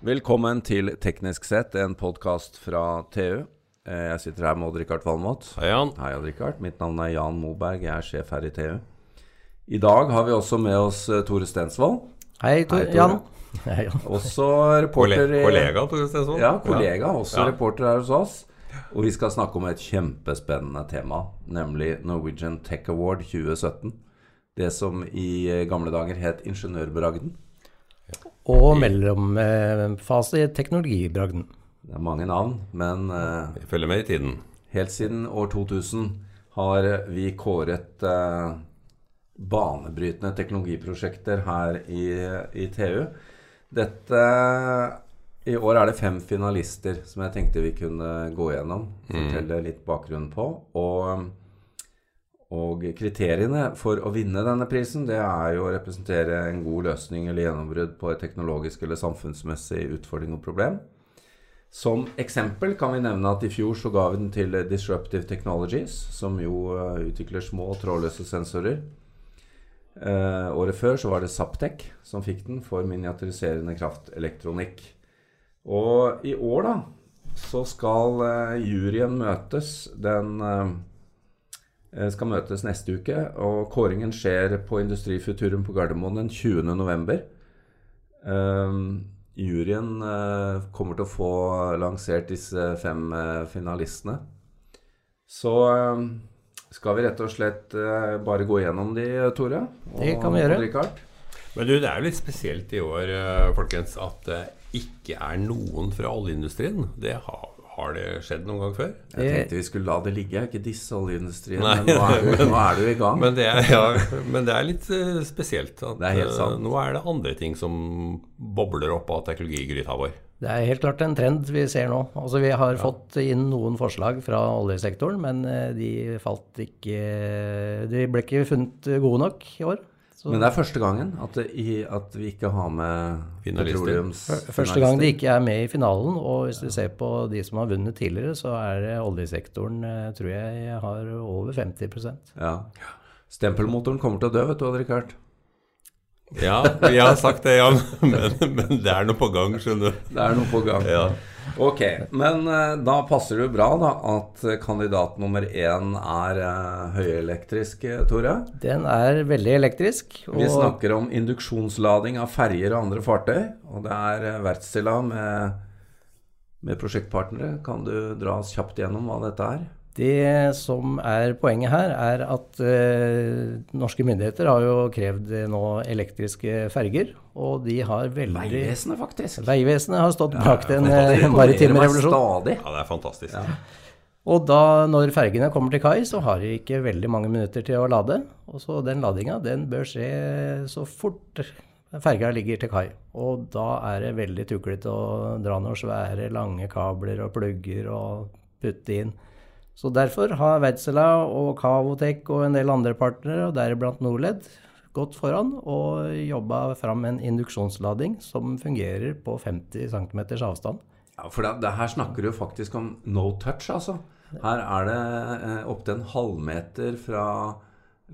Velkommen til Teknisk sett, en podkast fra TU. Eh, Jeg sitter her med Odd-Rikard Valmot. Hei, Jan. Hei, Odd-Rikard. Mitt navn er Jan Moberg. Jeg er sjef her i TU. I dag har vi også med oss eh, Tore Stensvold. Hei, Tor Hei, Tore. Jan. Hei, Jan. Også reporter i kollega, Tore Stensvold. Ja, kollega. Også Ja. reporter her hos oss. Og vi skal snakke om et kjempespennende tema, nemlig Norwegian Tech Award 2017. Det som i eh, gamle dager het Ingeniørbragden. Og mellomfase i teknologibragden. Det er mange navn, men eh, Vi følger med i tiden. Helt siden år 2000 har vi kåret eh, banebrytende teknologiprosjekter her i, i TU. Dette I år er det fem finalister som jeg tenkte vi kunne gå gjennom. Fortelle litt bakgrunn på. Og, og kriteriene for å vinne denne prisen, det er jo å representere en god løsning eller gjennombrudd på et teknologisk eller samfunnsmessig utfordring og problem. Som eksempel kan vi nevne at i fjor så ga vi den til Disruptive Technologies, som jo eh, utvikler små trådløse sensorer. Eh, året før så var det Saptek som fikk den for miniaturiserende kraftelektronikk. Og i år, da, så skal eh, juryen møtes den eh, skal møtes neste uke, og kåringen skjer på Industrifuturum på Gardermoen den 20. november. Um, juryen uh, kommer til å få lansert disse fem uh, finalistene. Så eh, skal vi rett og slett uh, bare gå gjennom de, Tore? Det kan vi gjøre. Richard? Men du, det er jo litt spesielt i år, eh, folkens, at det ikke er noen fra oljeindustrien. Det har, har det skjedd noen gang før? Jeg tenkte vi skulle la det ligge, ikke disse oljeindustrien, Nei, men nå er, du, nå er du i gang. Men det er, ja, men det er litt eh, spesielt. At, Det er helt sant. eh, nå er det andre ting som bobler opp av teknologigryta vår. Det er helt klart en trend vi ser nå. Altså, vi har fått inn noen forslag fra oljesektoren, men eh, de falt ikke De ble ikke funnet gode nok i år. Så Men det er første gangen at, det, i, at vi ikke har med Finalister. Første gang de ikke er med i finalen, og hvis du ser på de som har vunnet tidligere, så er det oljesektoren eh, tror jeg har over 50% Ja. Stempelmotoren kommer til å dø, vet du, Odd Rikard. Ja, vi har sagt det, ja. men, men det er noe på gang, skjønner du. Det er noe på gang. Ja. Ok, men eh, da passer det jo bra da at kandidat nummer én er uh, høyelektrisk, eh, Tore. Den er veldig elektrisk. Vi snakker om induksjonslading av ferjer og andre fartøy. Og det er Wärtsilä med, med prosjektpartnere. Kan du dra oss kjapt gjennom hva dette er? Det som er poenget her, er at eh, norske myndigheter har jo krevd eh, nå elektriske ferger, og de har veldig Vegvesenet, faktisk. Vegvesenet har stått bak den eh, maritime revolusjonen. Ja, det er fantastisk. Og da, når fergene kommer til kai, så har de ikke veldig mange minutter til å lade. Og så den ladinga, den bør skje så fort ferga ligger til kai. Og da er det veldig tuklete å dra noen svære, lange kabler og plugger og putte inn. Så derfor har Wetzela og Cavotek og en del andre partnere, og deriblant Norled, gått foran og jobba fram en induksjonslading som fungerer på 50 cm avstand. Ja, for det, det her snakker du faktisk om no touch, altså. Her er det eh, opptil en halvmeter fra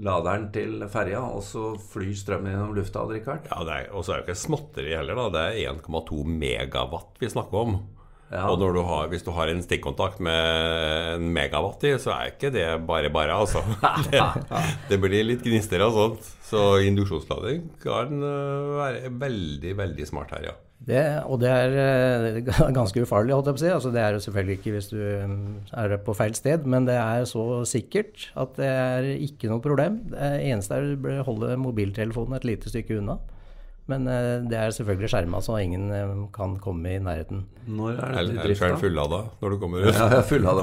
laderen til ferja, og så flyr strømmen gjennom lufta, Odd Rikard. Ja, er- Og så er det ikke småtteri heller, da. Det er 1,2 megawatt vi snakker om. Ja. Og du har, hvis du har en stikkontakt med en megawatt i, så er ikke det bare bare, altså. Det, det blir litt gnister og sånt. Så induksjonslading kan øh, være veldig, veldig smart her, ja. Det, og det er eh, ganske ufarlig, holdt jeg på å si. Altså, det er jo selvfølgelig ikke hvis du mm, er på feil sted, men det er så sikkert at det er ikke noe problem. Det eneste er å holde mobiltelefonen et lite stykke unna. Men eh, det er selvfølgelig skjerma, så ingen eh, kan komme i nærheten. Når er det i drift, drift, er da? fullada når du kommer ut. Ja, jeg er full av.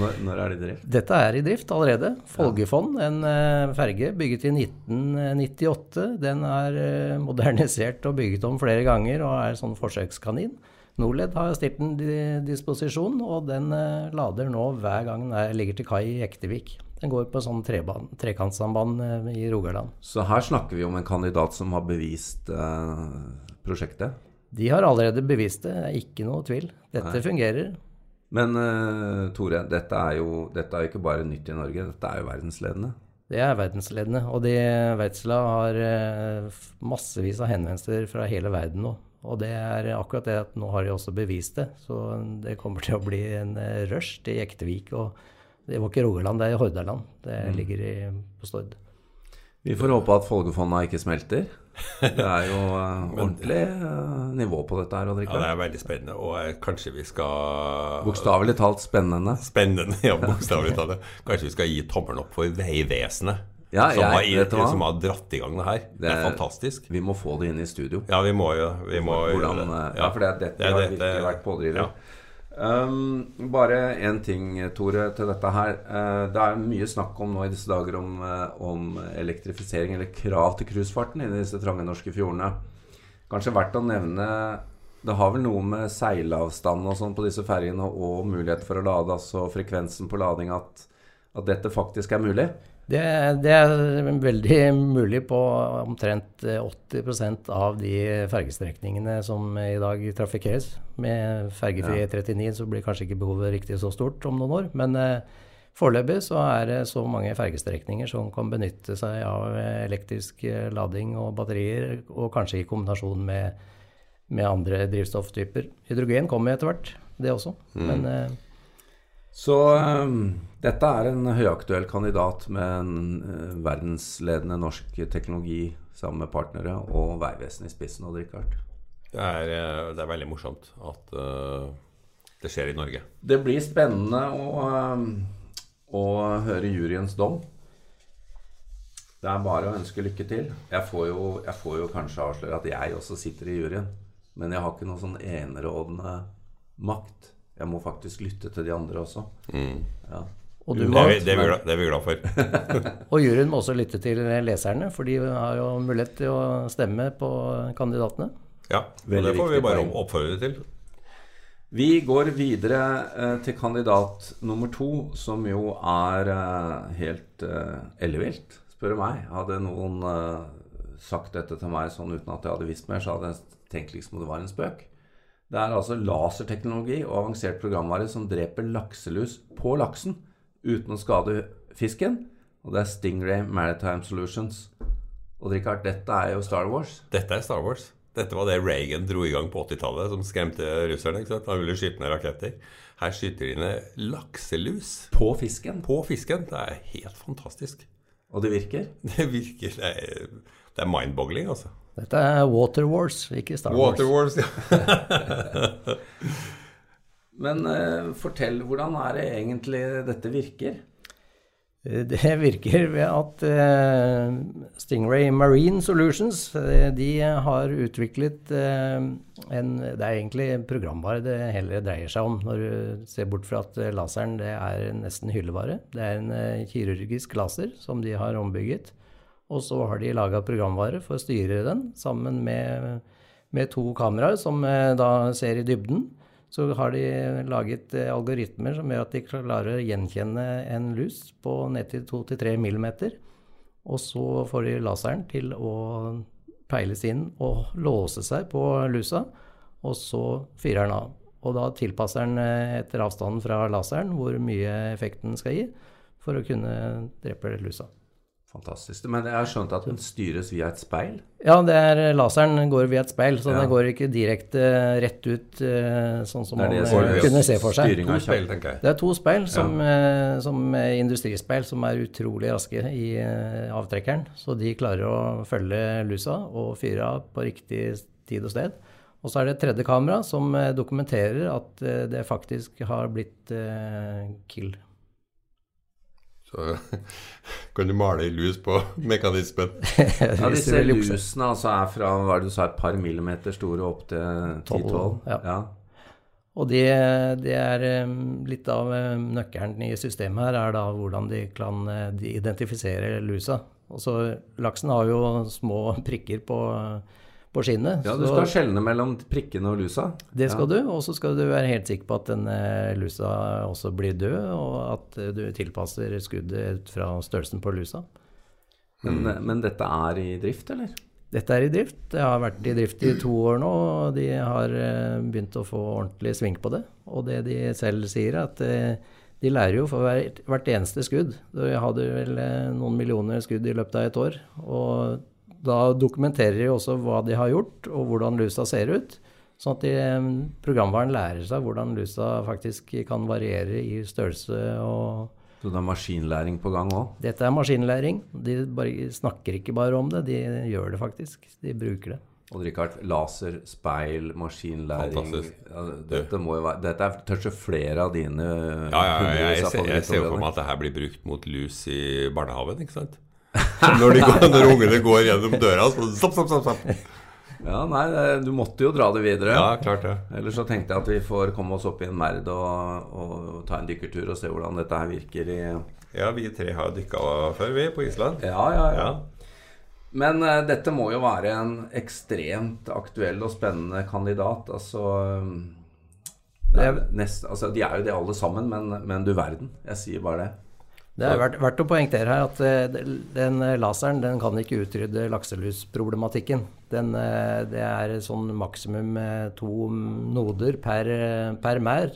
Når, når er det i drift? Dette er i drift allerede. Folgefond, en eh, ferge bygget i 1998. Den er modernisert og bygget om flere ganger og er sånn forsøkskanin. Norled har stilt den til disposisjon, og den lader nå hver gang den er, ligger til kai i Ektevik. Den går på sånn treban- trekantsamband eh, i Rogaland. Så her snakker vi om en kandidat som har bevist eh, prosjektet. De har allerede bevist det, ikke noe tvil. Dette Nei. fungerer. Men eh, Tore, dette er, jo, dette er jo ikke bare nytt i Norge, dette er jo verdensledende. Det er verdensledende. Og de Wärtsilä har eh, massevis av henvendelser fra hele verden nå. Og det er akkurat det at nå har de også bevist det. Så det kommer til å bli en eh, rush til Jektevik. Og det var ikke Rogaland, det er Hordaland. Det ligger i, på Stord. Vi får håpe at Folgefonna ikke smelter. Det er jo eh, ordentlig eh, nivå på dette her, Ja, det er veldig spennende. Og eh, kanskje vi skal Bokstavelig talt spennende. Spennende, ja, bokstavelig talt. Kanskje vi skal gi tommelen opp for Vegvesenet, Ja, som, jeg- har, som har dratt i gang det her. Det, er fantastisk. Vi må få det inn i studio. Ja, vi må jo vi må gjøre det. ja, for det, er dette Det er har virkelig vært pådrivere. Ja. Um, bare én ting, Tore, til dette her. Uh, det er mye snakk om nå i disse dager om, uh, om elektrifisering eller krav til cruisefarten i disse trange norske fjordene. Kanskje verdt å nevne Det har vel noe med seilavstand og sånn på disse ferjene og mulighet for å lade, altså frekvensen på lading, at, at dette faktisk er mulig? Det, det er veldig mulig på omtrent eh, 80% av de fergestrekningene som i dag trafikkeres. Med fergefri E39 så blir kanskje ikke behovet riktig så stort om noen år. Men eh, foreløpig så er det så mange fergestrekninger som kan benytte seg av eh, elektrisk eh, lading og batterier, og kanskje i kombinasjon med, med andre drivstofftyper. Hydrogen kommer etter hvert, det også. Men eh, Så um, dette er en høyaktuell kandidat med en uh, verdensledende norsk teknologi sammen med partnere og Vegvesenet i spissen. og. Det er, eh, det er veldig morsomt at uh, det skjer i Norge. Det blir spennende å, ehm, å høre juryens dom. Det er bare å ønske lykke til. Jeg får, jo, jeg får jo kanskje avsløre at jeg også sitter i juryen. Men jeg har ikke noen sånn enerådende makt. Jeg må faktisk lytte til de andre også. Ja. og, du Det er, vi, det, er vi glad, det er vi glad for. og juryen må også lytte til leserne, for de har jo mulighet til å stemme på kandidatene. Ja, og det får vi bare oppfordre til. Vi går videre eh, til kandidat nummer to, som jo er eh, helt eh, ellevilt, spør du meg. Hadde noen eh, sagt dette til meg sånn uten at jeg hadde visst mer, så hadde jeg tenkt liksom at det var en spøk. Det er altså laserteknologi og avansert programvare som dreper lakselus på laksen uten å skade fisken. Og det er Stingray Maritime Solutions. Og Richard, dette er jo Star Wars. Dette er Star Wars. Dette var det Reagan dro i gang på 80-tallet, som skremte russerne. ikke sant? Han ville skyte ned raketter. Her skyter de ned lakselus På fisken. på fisken. Det er helt fantastisk. Og det virker. Det virker Det er, det er mind-boggling, altså. Dette er Water Wars, ikke Star Wars. Water Wars, ja. Men uh, fortell, hvordan er det egentlig dette virker? Eh, Det virker ved at uh, Stingray Marine Solutions de har utviklet uh, en Det er egentlig programvare det hele dreier seg om, når du ser bort fra at laseren det er nesten hyllevare. Det er en kirurgisk laser som de har ombygget. Og så har de laga programvare for å styre den, sammen med, med to kameraer som eh, da ser i dybden. Så har de laget eh, algoritmer som gjør at de klarer å gjenkjenne en lus på ned til 2-3 millimeter. Og så får de laseren til å peiles inn og låse seg på lusa, og så fyrer den av. Og da tilpasser den eh, etter avstanden fra laseren hvor mye effekten skal gi, for å kunne drepe lusa. Fantastisk. Men jeg har skjønt at den styres via et speil. Ja, det er, laseren går via et speil, så Ja. den går ikke direkte rett ut eh, sånn som Det man det eh, kunne se for seg. To speil, tenker jeg. Det er to speil som, ja. som eh, industrispeil som er utrolig raske i eh, avtrekkeren. Så de klarer å følge lusa og fyre av på riktig tid og sted. Og så er det et tredje kamera som eh, dokumenterer at eh, det faktisk har blitt eh, kill. Så kan du male i lus på mekanismen. Ja, disse lusene altså er fra hva er det du sa, et par millimeter store opp til 10-12. ja. Ja. Og det, det er eh, litt av eh, nøkkelen i systemet her, er da hvordan de kan eh, de identifisere lusa. Også, laksen har jo små prikker på, på skinnet. ja, du så- skal skjelne mellom prikkene og lusa. Det skal ja. du, og så skal du være helt sikker på at den eh, lusa også blir død, og at eh, du tilpasser skuddet ut fra størrelsen på lusa. Men, men dette er i drift, eller? Dette er i drift. Det har vært i drift i to år nå, og de har eh, begynt å få ordentlig sving på det. Og det de selv sier, er at eh, de lærer jo for hvert, hvert eneste skudd. De hadde vel eh, noen millioner skudd i løpet av et år. Og da dokumenterer de også hva de har gjort, og hvordan lusa ser ut. Sånn at de, programvaren lærer seg hvordan lusa faktisk kan variere i størrelse og Så det er maskinlæring på gang òg? Dette er maskinlæring. De bare, snakker ikke bare om det, de gjør det faktisk. De bruker det. Og Richard, laser, speil, maskinlæring ja, Dette må jo være Dette er kanskje flere av dine Ja, ja, ja, jeg, ser- jeg ser jo for meg at det her blir brukt mot lus i barnehagen, ikke sant? Når, de går, når ungene går gjennom døra, så stopp, stopp, stopp. stopp. Ja, nei, du måtte jo dra det videre. Ja, klart det. Ellers så tenkte jeg at vi får komme oss opp i en merd og, og ta en dykkertur og se hvordan dette her virker i Ja, vi tre har dykka før, vi, på Island. Ja, ja, ja. Ja. Men uh, dette må jo være en ekstremt aktuell og spennende kandidat. Altså er nest, altså, De er jo det alle sammen, men, men du verden. Jeg sier bare det. Det er verdt, verdt å poengtere her at eh, den laseren den kan ikke utrydde lakselusproblematikken. Den, eh, det er sånn maksimum eh, to noder per, eh, per mær.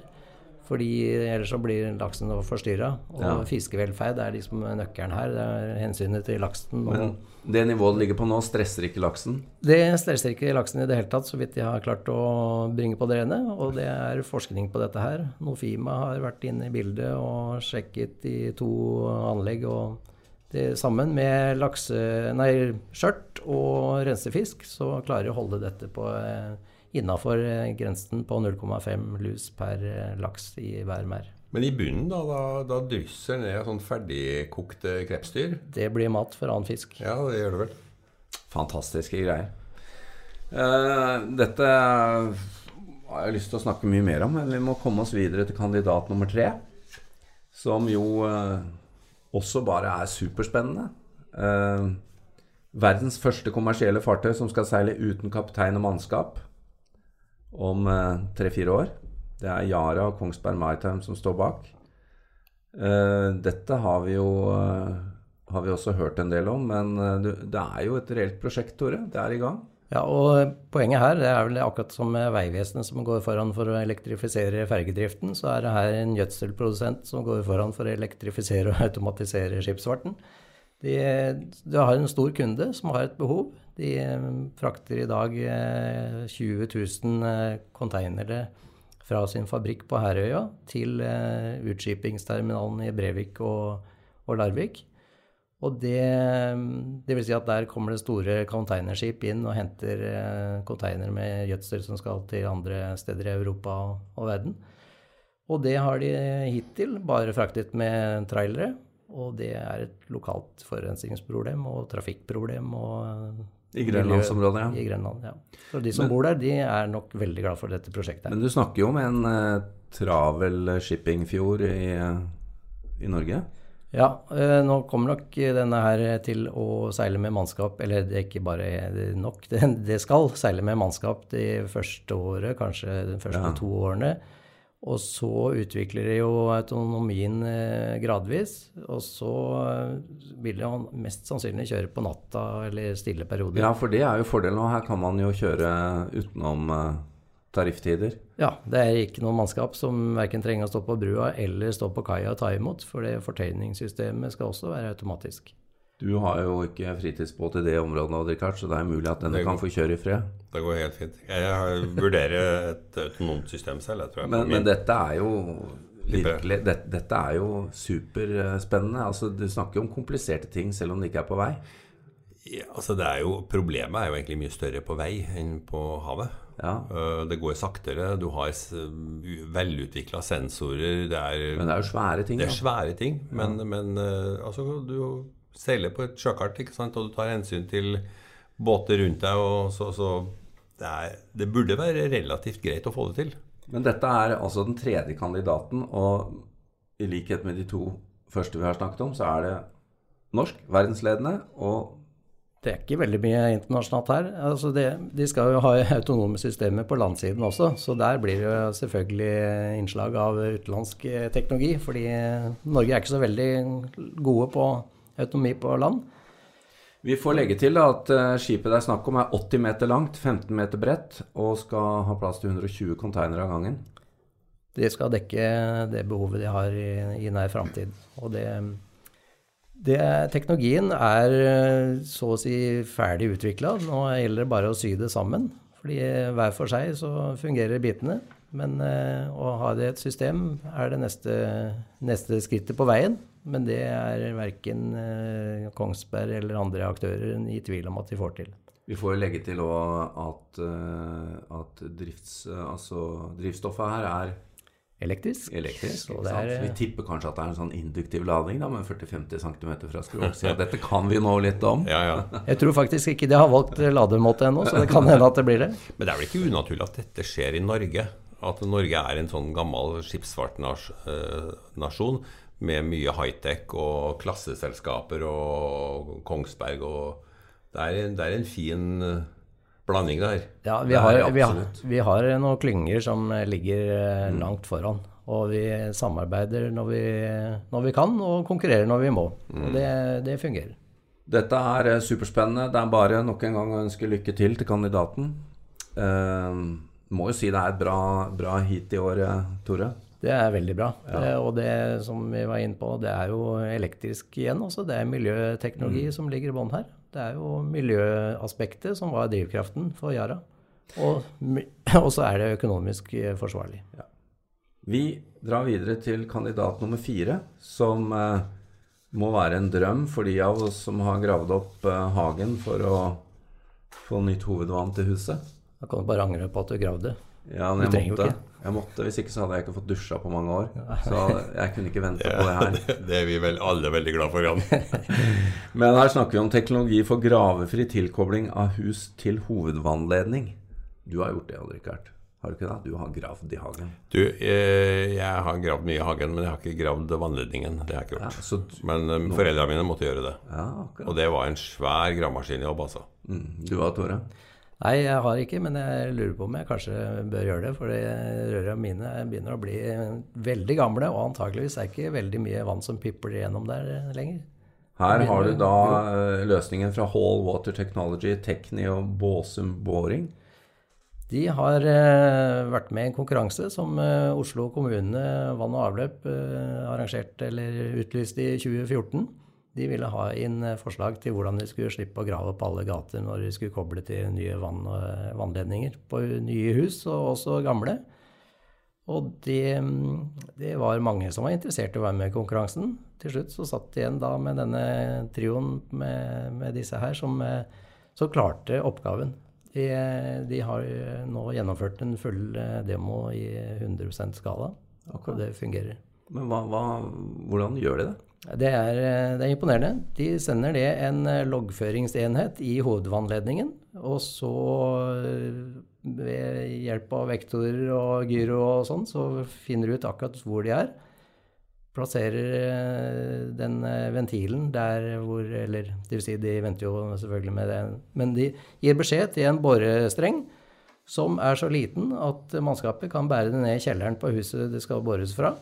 Fordi ellers så blir laksen forstyrra. Og Ja. fiskevelferd er liksom nøkkelen her. Det er hensynet til laksen. Men det nivået det ligger på nå, stresser ikke laksen. Det stresser ikke laksen i det hele tatt, så vidt jeg har klart å bringe på det rene. Og det er forskning på dette her. Nofima har vært inne i bildet og sjekket i to anlegg. og det Sammen med lakse, nei, skjørt og rensefisk så klarer de å holde dette på eh, innafor grensen på 0,5 lus per eh, laks i hver merd. Men i bunnen, da, da, da drysser ned sånn ferdigkokte krepsdyr. Det blir mat for annen fisk. Ja, det gjør det vel. Fantastiske greier. Uh, dette har jeg lyst til å snakke mye mer om, men vi må komme oss videre til kandidat nummer tre. Som jo uh, også bare er superspennende. Uh, verdens første kommersielle fartøy som skal seile uten kaptein og mannskap om eh, tre-fire år. Det er Yara og Kongsberg Maritime som står bak. Eh, dette har vi jo eh, har vi også hørt en del om, men det er jo et reelt prosjekt, Tore. Det er i gang. Ja, og Poenget her det er vel akkurat som med Vegvesenet som går foran for å elektrifisere fergedriften, så er det her en gjødselprodusent som går foran for å elektrifisere og automatisere skipsfarten. De har en stor kunde som har et behov. De eh, frakter i dag eh, 20 000 eh, containere fra sin fabrikk på Herøya til eh, utskipingsterminalen i Brevik og, og Larvik. Og det, det vil si at der kommer det store containerskip inn og henter eh, containere med gjødsel som skal til andre steder i Europa og, og verden. Og det har de hittil bare fraktet med trailere. Og det er et lokalt forurensningsproblem og trafikkproblem. Og I Grenlandsområdet, ja. I Grenland, ja. Så de som bor der, de er nok veldig glad for dette prosjektet. Men du snakker jo om en eh, travel shippingfjord i, i Norge. Ja, eh, nå kommer nok denne her til å seile med mannskap, eller det er ikke bare nok, det, det skal seile med mannskap de første året, kanskje de første Ja. to årene. Og så utvikler de jo autonomien eh, gradvis, og så eh, vil han mest sannsynlig kjøre på natta eller stille perioder. Ja, for det er jo fordelen. Og her kan man jo kjøre utenom eh, tarifftider. Ja, det er ikke noe mannskap som verken trenger å stå på brua eller stå på kaia og ta imot, for det fortøyningssystemet skal også være automatisk. Du har jo ikke fritidsbåt i det området, Richard, så det er mulig at denne går, kan få kjøre i fred. Det går helt fint. Jeg vurderer et autonomt system selv, jeg tror jeg. Men, men dette er jo virkelig det, dette er jo superspennende. Altså, du snakker jo om kompliserte ting selv om det ikke er på vei. Ja, altså det er jo, problemet er jo egentlig mye større på vei enn på havet. Ja. Øh, Det går saktere, du har velutvikla sensorer, det er, Men det er jo svære ting. det er svære ting. Men, men øh, altså, du seiler på et sjøkart, ikke sant, og du tar hensyn til båter rundt deg, og så, så det, er, det burde være relativt greit å få det til. Men dette er altså den tredje kandidaten, og i likhet med de to første vi har snakket om, så er det norsk, verdensledende, og Det er ikke veldig mye internasjonalt her. Altså det, de skal jo ha autonome systemer på landsiden også, så der blir det jo selvfølgelig innslag av utenlandsk eh, teknologi. Fordi Norge er ikke så veldig gode på autonomi på land. vi får legge til at eh, skipet det er snakk om er 80 meter langt, 15 meter bredt, og skal ha plass til 120 containere av gangen. De skal dekke det behovet de har i, i nær framtid. Og det, Det, teknologien er eh, så å si ferdig utvikla. Nå gjelder det bare å sy det sammen. Fordi hver for seg så fungerer bitene. Men eh, å ha det i et system er det neste, neste skrittet på veien. Men det er verken eh, Kongsberg eller andre aktører i tvil om at de får til. Vi får legge til òg at, eh, at drifts, altså, drivstoffet her er Elektrisk. elektrisk. Er- Vi tipper kanskje at det er en sånn induktiv lading da, med 40-50 cm fra skrollsida. Dette kan vi nå litt om. Ja, ja. Jeg tror faktisk ikke de har valgt lademåte ennå, så det kan hende at det blir det. Men det er vel ikke unaturlig at dette skjer i Norge? At Norge er en sånn gammel skipsfartnasjon med mye high-tech og klasseselskaper og Kongsberg og Det er, det er en fin eh, blanding der. Ja, vi har, vi, har, vi har noen klynger som ligger mm. langt foran. Og vi samarbeider når vi, når vi kan, og konkurrerer når vi må. Og det, det fungerer. Dette er eh, superspennende. Det er bare nok en gang å ønske lykke til til kandidaten. Eh, må jo si det er et bra, bra hit i år, eh, Tore. Det er veldig bra. Eh, Og det som vi var inne på, det er jo elektrisk igjen også. Det er miljøteknologi som ligger i bånn her. Det er jo miljøaspektet som var drivkraften for Yara. Og, og så er det økonomisk forsvarlig. forsvarlig. Vi drar videre til kandidat nummer fire, som eh, må være en drøm for de av oss som har gravd opp eh, hagen for å få nytt hovedvann til huset. Da kan du bare angre på at du gravde. Ja, men jeg måtte, jeg måtte. Hvis ikke så hadde jeg ikke fått dusja på mange år. Så jeg kunne ikke vente på det her. Det er vi vel alle veldig glad for, Jan. Men her snakker vi om teknologi for gravefri tilkobling av hus til hovedvannledning. Du har gjort det, Odd-Rikard. Har du ikke det? Du har gravd i hagen. Du, eh, jeg har gravd mye i hagen, men jeg har ikke gravd vannledningen. Det har jeg ikke Ja, gjort. Men eh, foreldrene mine måtte gjøre det. ja. Og det var en svær gravemaskinjobb, altså. Mm. Du da, Tore? Nei, jeg har ikke, men jeg lurer på om jeg kanskje bør gjøre det. For røra mine begynner å bli veldig gamle, og antakeligvis er ikke veldig mye vann som pipler gjennom der lenger. Her har du da eh, løsningen fra Hall Water Technology, Tekni og Båsum Boring. De har eh, vært med i en konkurranse som eh, Oslo kommune vann og avløp arrangerte eller utlyste i 2014. De ville ha inn eh, forslag til hvordan de skulle slippe å grave opp alle gater når de skulle koble til nye vann og, vannledninger på nye hus, og også gamle. Og det, mm, det var mange som var interessert i å være med i konkurransen. Til slutt så satt de igjen da med denne trioen med, med disse her som, eh, som klarte oppgaven. De, de har nå gjennomført en full eh, demo i 100% skala, og det fungerer. Men hva, hva, hvordan gjør de det? Det er, eh, det er imponerende. De sender det en eh, loggføringsenhet i hovedvannledningen, og så eh, ved hjelp av vektorer og gyro og sånn, så finner de ut akkurat hvor de er. Plasserer den ventilen der hvor Eller det vil si, de venter jo selvfølgelig med det, men de gir beskjed til en borestreng som er så liten at mannskapet kan bære det ned i kjelleren på huset det skal bores fra.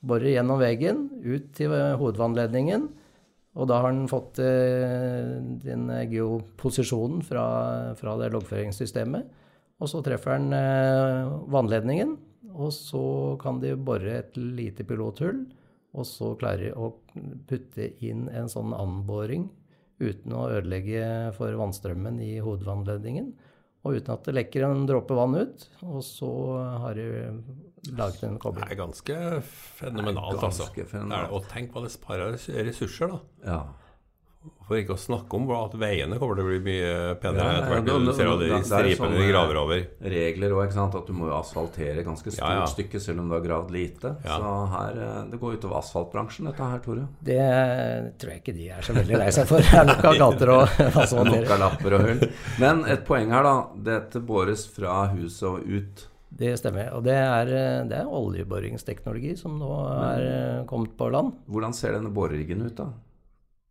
Borer gjennom veggen, ut til eh, hovedvannledningen. Og da har den fått eh, den geoposisjonen fra, fra det loggføringssystemet. Og så treffer den eh, vannledningen, og så kan de bore et lite pilothull. Og så klarer de å putte inn en sånn anboring uten å ødelegge for vannstrømmen i hovedvannledningen. Og uten at det lekker en dråpe vann ut. Og så har de laget en Det er ganske fenomenalt, er altså. ganske fenomenalt. er, og tenk hva det sparer ressurser, da. Ja. For ikke å snakke om at veiene kommer til å bli mye penere Ja, etter hvert. Du da- ser jo de det stripene de eh, graver over. Regler òg, ikke sant. At du må jo asfaltere ganske stort Ja, ja. stykke selv om du har gravd lite. Ja. Så her, eh, det går utover asfaltbransjen, dette her, Tore. Det tror jeg ikke de er så veldig lei seg for. Det er nok av gater og asfaltere. Nok av lapper og hull. Men et poeng her, da. Dette båres fra huset og ut. Det stemmer. Og det er, det er oljeboringsteknologi som nå er eh, kommet på land. Hvordan ser denne boreriggen ut, da?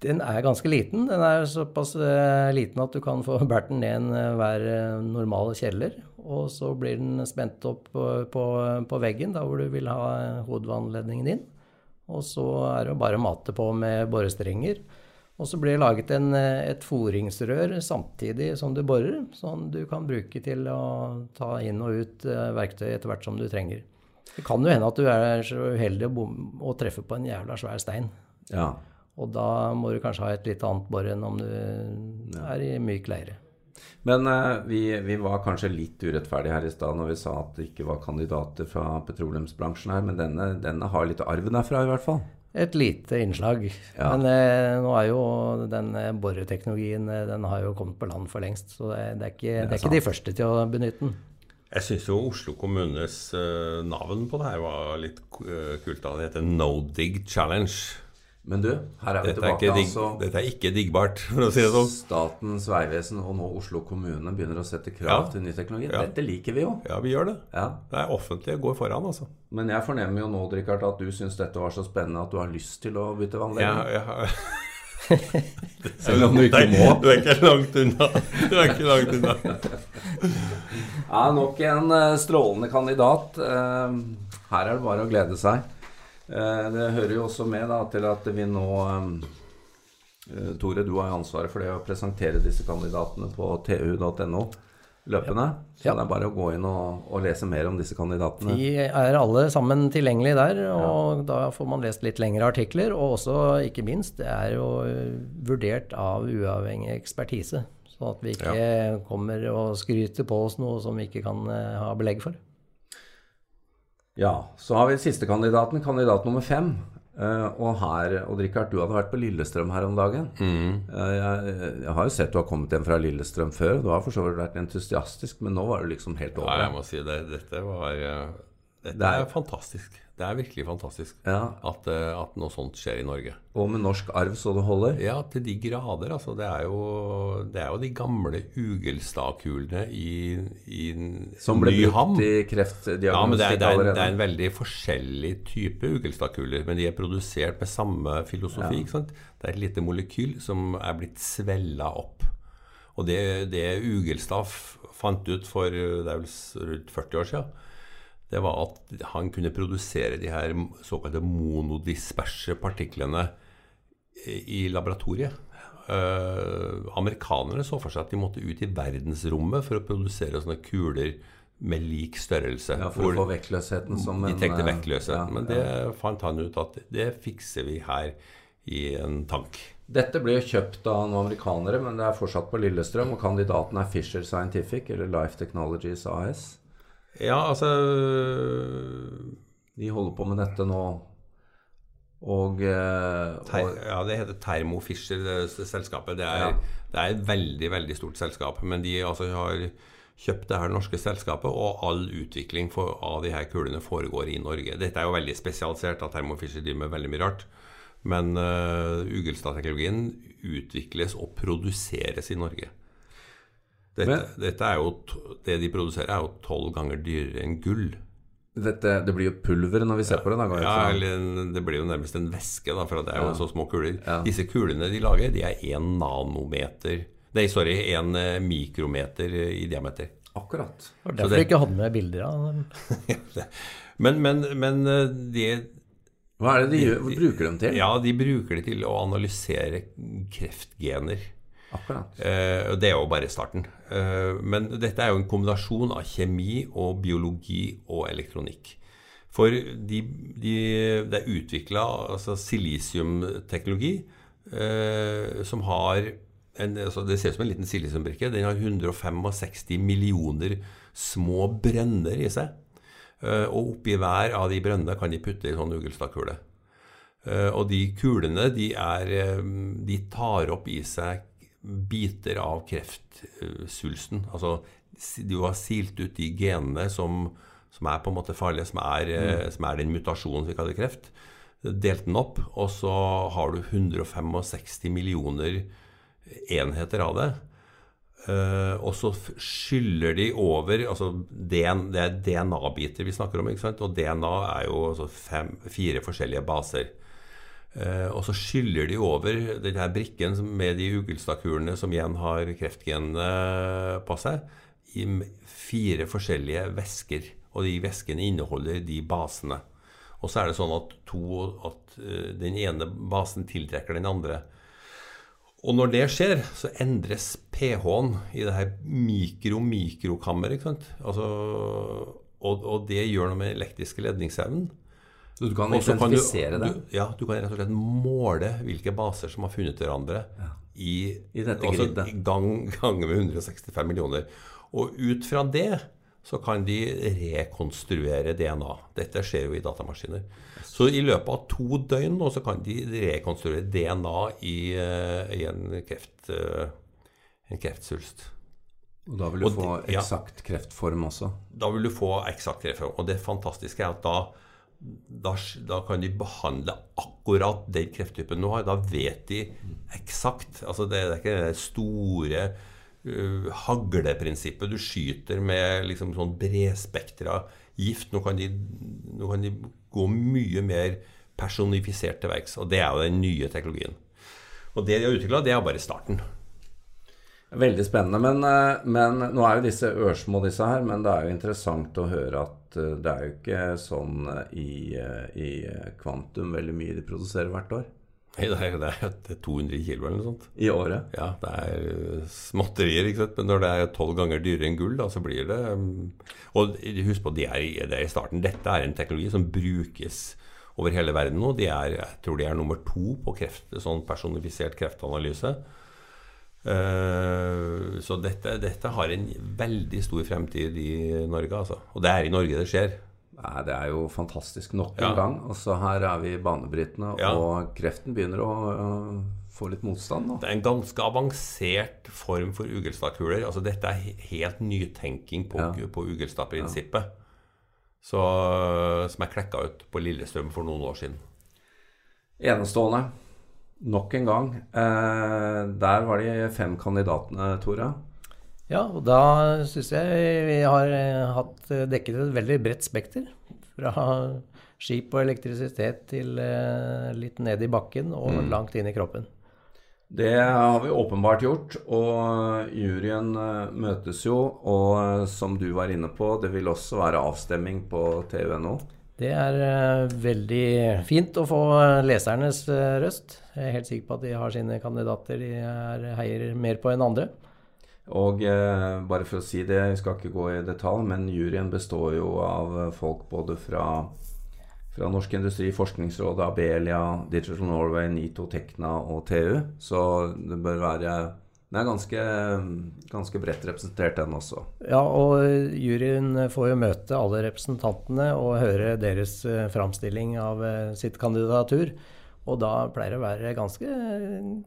Den er ganske liten. Den er såpass eh, liten at du kan få båret den ned eh, hver eh, normal kjeller. Og så blir den spent opp på, på, på veggen, da hvor du vil ha eh, hovedvannledningen din. Og så er det bare å mate på med borestrenger. Og så blir det laget en, eh, et foringsrør samtidig som du borer, sånn du kan bruke til å ta inn og ut eh, verktøy etter hvert som du trenger. Det kan jo hende at du er så uheldig å treffe på en jævla svær stein. Ja. Og da må du kanskje ha et litt annet bor enn om du er i myk leire. Men eh, vi, vi var kanskje litt urettferdige her i stad når vi sa at det ikke var kandidater fra petroleumsbransjen her, men denne, denne har litt arv derfra i hvert fall. Et lite innslag. Ja. Men eh, nå er jo den eh, boreteknologien eh, den har jo kommet på land for lengst. Så det, det, er, ikke, det er ikke de første til å benytte den. Jeg syns jo Oslo kommunes eh, navn på det her var litt kult. da. Det heter No Dig Challenge. Men du, her er vi Dette tilbake. Er digg, altså. dette er ikke diggbart, for å si det sånn. Statens vegvesen og nå Oslo kommune begynner å sette krav Ja. til ny teknologi. Ja. Dette liker vi jo. Ja, vi gjør det. Ja. Det er offentlige går foran, altså. Men jeg fornemmer jo nå, Richard, at du syns dette var så spennende at du har lyst til å bytte vannledning. Ja, ja. Selv om du ikke må. Du er ikke langt unna. Du er ikke langt unna. Ja, nok en eh, strålende kandidat. Eh, her er det bare å glede seg. Eh, det hører jo også med da, til at vi nå eh, Tore, du har ansvaret for det å presentere disse kandidatene på tu.no løpende. Så Ja. det er bare å gå inn og, og lese mer om disse kandidatene. De er alle sammen tilgjengelige der, og da får man lest litt lengre artikler. Og også, ikke minst, det er jo eh, vurdert av uavhengig ekspertise. Sånn at vi ikke kommer og skryter på oss noe som vi ikke kan ha belegg for. Ja, så har vi siste kandidaten, kandidat nummer fem. Uh, og her, Odd Rikard, du hadde vært på Lillestrøm her om dagen. Eh, jeg, jeg har jo sett du har kommet hjem fra Lillestrøm før, du har for så vidt vært entusiastisk, men nå var du liksom helt Ja, Nei, jeg må si det. Dette var eh, Dette Det er- er fantastisk. Det er virkelig fantastisk Ja, at, eh, at noe sånt skjer i Norge. Og med norsk arv så det holder. Ja, til de grader. Altså. Det er jo, det er jo de gamle Ugelstadkulene i, i Som ble Nyham. brukt i Ja, men det er, kreftdiagnostikk det, er, det er en veldig forskjellig type ugelstadkuler, men de er produsert med samme filosofi. ikke sant? Det er et lite molekyl som er blitt svella opp. Og det, det Ugelstad fant ut for det er vel rundt 40 år siden, det var at han kunne produsere de her såkalte monodisperse partiklene i laboratoriet. Eh, amerikanerne så for seg at de måtte ut i verdensrommet for å produsere sånne kuler med lik størrelse. Ja, for å få vektløsheten som de en tenkte vektløsheten. vektløse. ja, Men ja. det fant han ut at det fikser vi her i en tank. Dette ble jo kjøpt av noen amerikanere, men det er fortsatt på Lillestrøm, og kandidaten er Fisher Scientific, eller Life Technologies AS. Ja, altså De holder på med dette nå. Og, Ter, og ja, det heter Thermo Fisher, det s- selskapet. Det er, Ja. det er et veldig, veldig stort selskap. Men de altså har kjøpt det her norske selskapet, og all utvikling for, av de her kulene foregår i Norge. Dette er jo veldig spesialisert, at Thermo Fisher driver med veldig mye rart. Men uh, Ugelstad-teknologien utvikles og produseres i Norge. Dette, Men- dette er jo, det de produserer, er jo tolv ganger dyrere enn gull. dette, det blir jo pulver når vi ser på det. Da, Ja, eller en, Det blir jo nærmest en væske, da, for det er jo Ja. så små kuler. Ja. Disse kulene de lager, de er én nanometer Nei, sorry, én mikrometer i diameter. Akkurat. Og Så derfor det- ikke hadde med bilder av dem. Men, men, men de, Hva er det de gjør? Hva bruker dem til? Ja, de bruker det til å analysere kreftgener. Akkurat. Eh, det er jo bare starten. Eh, men dette er jo en kombinasjon av kjemi og biologi og elektronikk. For de, de, det er utvikla altså silisiumteknologi eh, som har en, altså Det ser ut som en liten silisiumbrikke. Den har 165 millioner små brønner i seg. Eh, og oppi hver av de brønnene kan de putte I sånn ugelstadkule. Eh, og de kulene de, er, de tar opp i seg biter av kreftsvulsten. Altså du har silt ut de genene som, som er på en måte farlige, som er, mm. som er den mutasjonen vi kaller kreft. Delt den opp, og så har du 165 millioner enheter av det. Eh, og så skyller de over altså DN, Det er DNA-biter vi snakker om. Og DNA er jo altså fem, fire forskjellige baser. Eh, og så skyller de over denne brikken med de ugelstadkulene som igjen har kreftgenene på seg, i fire forskjellige væsker. Og de væskene inneholder de basene. Og så er det sånn at, to, at eh, den ene basen tiltrekker den andre. Og når det skjer, så endres pH-en i det her mikro-mikrokammeret. Altså, og, og det gjør noe med elektriske ledningsevnen. Så du kan Også identifisere kan du- det? Du, ja, du kan rett og slett måle hvilke baser som har funnet hverandre i, I dette altså, i gang, med 165 millioner. Og ut fra det så kan de rekonstruere DNA. Dette skjer jo i datamaskiner. Så i løpet av to døgn nå så kan de rekonstruere DNA i, eh, i en, kreft, eh, en kreftsvulst. Og da vil du Og få ja. eksakt kreftform også? Da vil du få eksakt kreftform. Og det fantastiske er at da, da, da kan de behandle akkurat den krefttypen du har. Da vet de eksakt. Altså det, det er ikke det store uh, hagleprinsippet. Du skyter med liksom sånn bredspektra gift. Nå kan, de, nå kan de gå mye mer personifisert til verks. Og det er jo den nye teknologien. Og det de har utvikla, det er bare starten. Veldig spennende. Men, eh, men nå er jo disse ørsmå, disse her. Men det er jo interessant å høre at eh, det er jo ikke sånn eh, i, eh, i kvantum veldig mye de produserer hvert år. Nei, Det er, det er 200 kilo eller noe sånt. I året. Ja, det er småtterier, ikke sant. Men når det er tolv ganger dyrere enn gull, da, så blir det um, Og husk på, det er, det er i starten. Dette er en teknologi som brukes over hele verden nå. De er, jeg tror de er nummer to på kreft, sånn personifisert kreftanalyse. Eh, så dette, dette har en veldig stor fremtid i Norge, altså. Og det er i Norge det skjer. Nei, det er jo fantastisk nok Ja. en gang. Og så her er vi banebrytende, Ja. og kreften begynner å uh, få litt motstand nå. Det er en ganske avansert form for ugelstadkuler. Altså, dette er helt nytenking på, Ja. på ugelstadprinsippet. Så, som er klekka ut på Lillestrøm for noen år siden. Enestående. Nok en gang. Eh, der var de fem kandidatene, Tore. Ja, og da syns jeg vi har eh, hatt eh, dekket et veldig bredt spekter. Fra skip og elektrisitet til eh, litt ned i bakken og Mm. langt inn i kroppen. Det har vi åpenbart gjort, og juryen møtes jo. Og som du var inne på, det vil også være avstemming på TUNO. Det er eh, veldig fint å få eh, lesernes eh, røst. Jeg er helt sikker på at de har sine kandidater de er, heier mer på enn andre. Og eh, bare for å si det, jeg skal ikke gå i detalj, men juryen består jo av folk både fra, fra Norsk Industri, Forskningsrådet, Abelia, Digital Norway, NITO, Tekna og TU. Så det bør være Den er ganske, ganske bredt representert, den også. Ja, og juryen får jo møte alle representantene og høre deres eh, framstilling av eh, sitt kandidatur. Og da pleier det å være ganske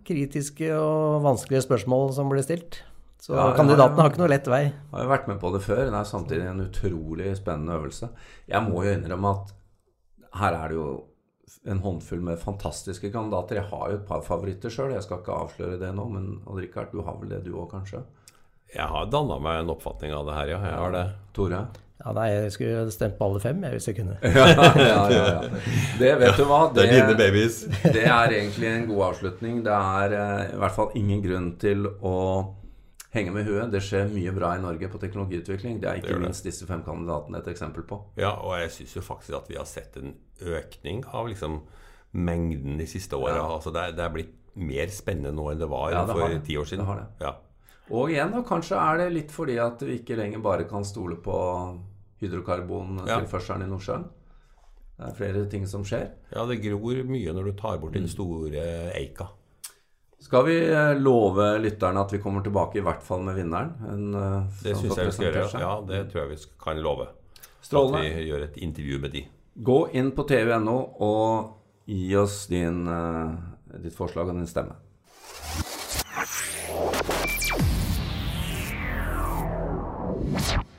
kritiske og vanskelige spørsmål som blir stilt. Så Ja, kandidaten har ikke noe lett vei. Jeg har jo vært med på det før. Det er samtidig en utrolig spennende øvelse. Jeg må jo innrømme at her er det jo en håndfull med fantastiske kandidater. Jeg har jo et par favoritter sjøl. Jeg skal ikke avsløre det nå, men Richard, du har vel det du òg, kanskje? Jeg har danna meg en oppfatning av det her, ja. Jeg har det. Tore? Ja, nei, jeg skulle stemt på alle fem, jeg, hvis jeg kunne. ja, ja, ja, ja. Det vet du hva. Det er dine Det, babies. det er egentlig en god avslutning. Det er eh, i hvert fall ingen grunn til å henge med huet. Det skjer mye bra i Norge på teknologiutvikling. Det er ikke det. minst disse fem kandidatene et eksempel på. Ja, og jeg syns jo faktisk at vi har sett en økning av liksom mengden de siste åra. Ja. Altså det, det er blitt mer spennende nå enn det var Ja, det for ti år siden. Det har det. Ja. Og igjen, da, kanskje er det litt fordi at vi ikke lenger bare kan stole på hydrokarbontilførselen i Nordsjøen. Det er flere ting som skjer. ja, det gror mye når du tar bort den store eika. Skal vi eh, love lytterne at vi kommer tilbake i hvert fall med vinneren? En, eh, det syns jeg vi skal gjøre. Ja, det tror jeg vi kan love. Strålende. At vi gjør et intervju med de. Gå inn på tv.no og gi oss din, eh, ditt forslag og din stemme. you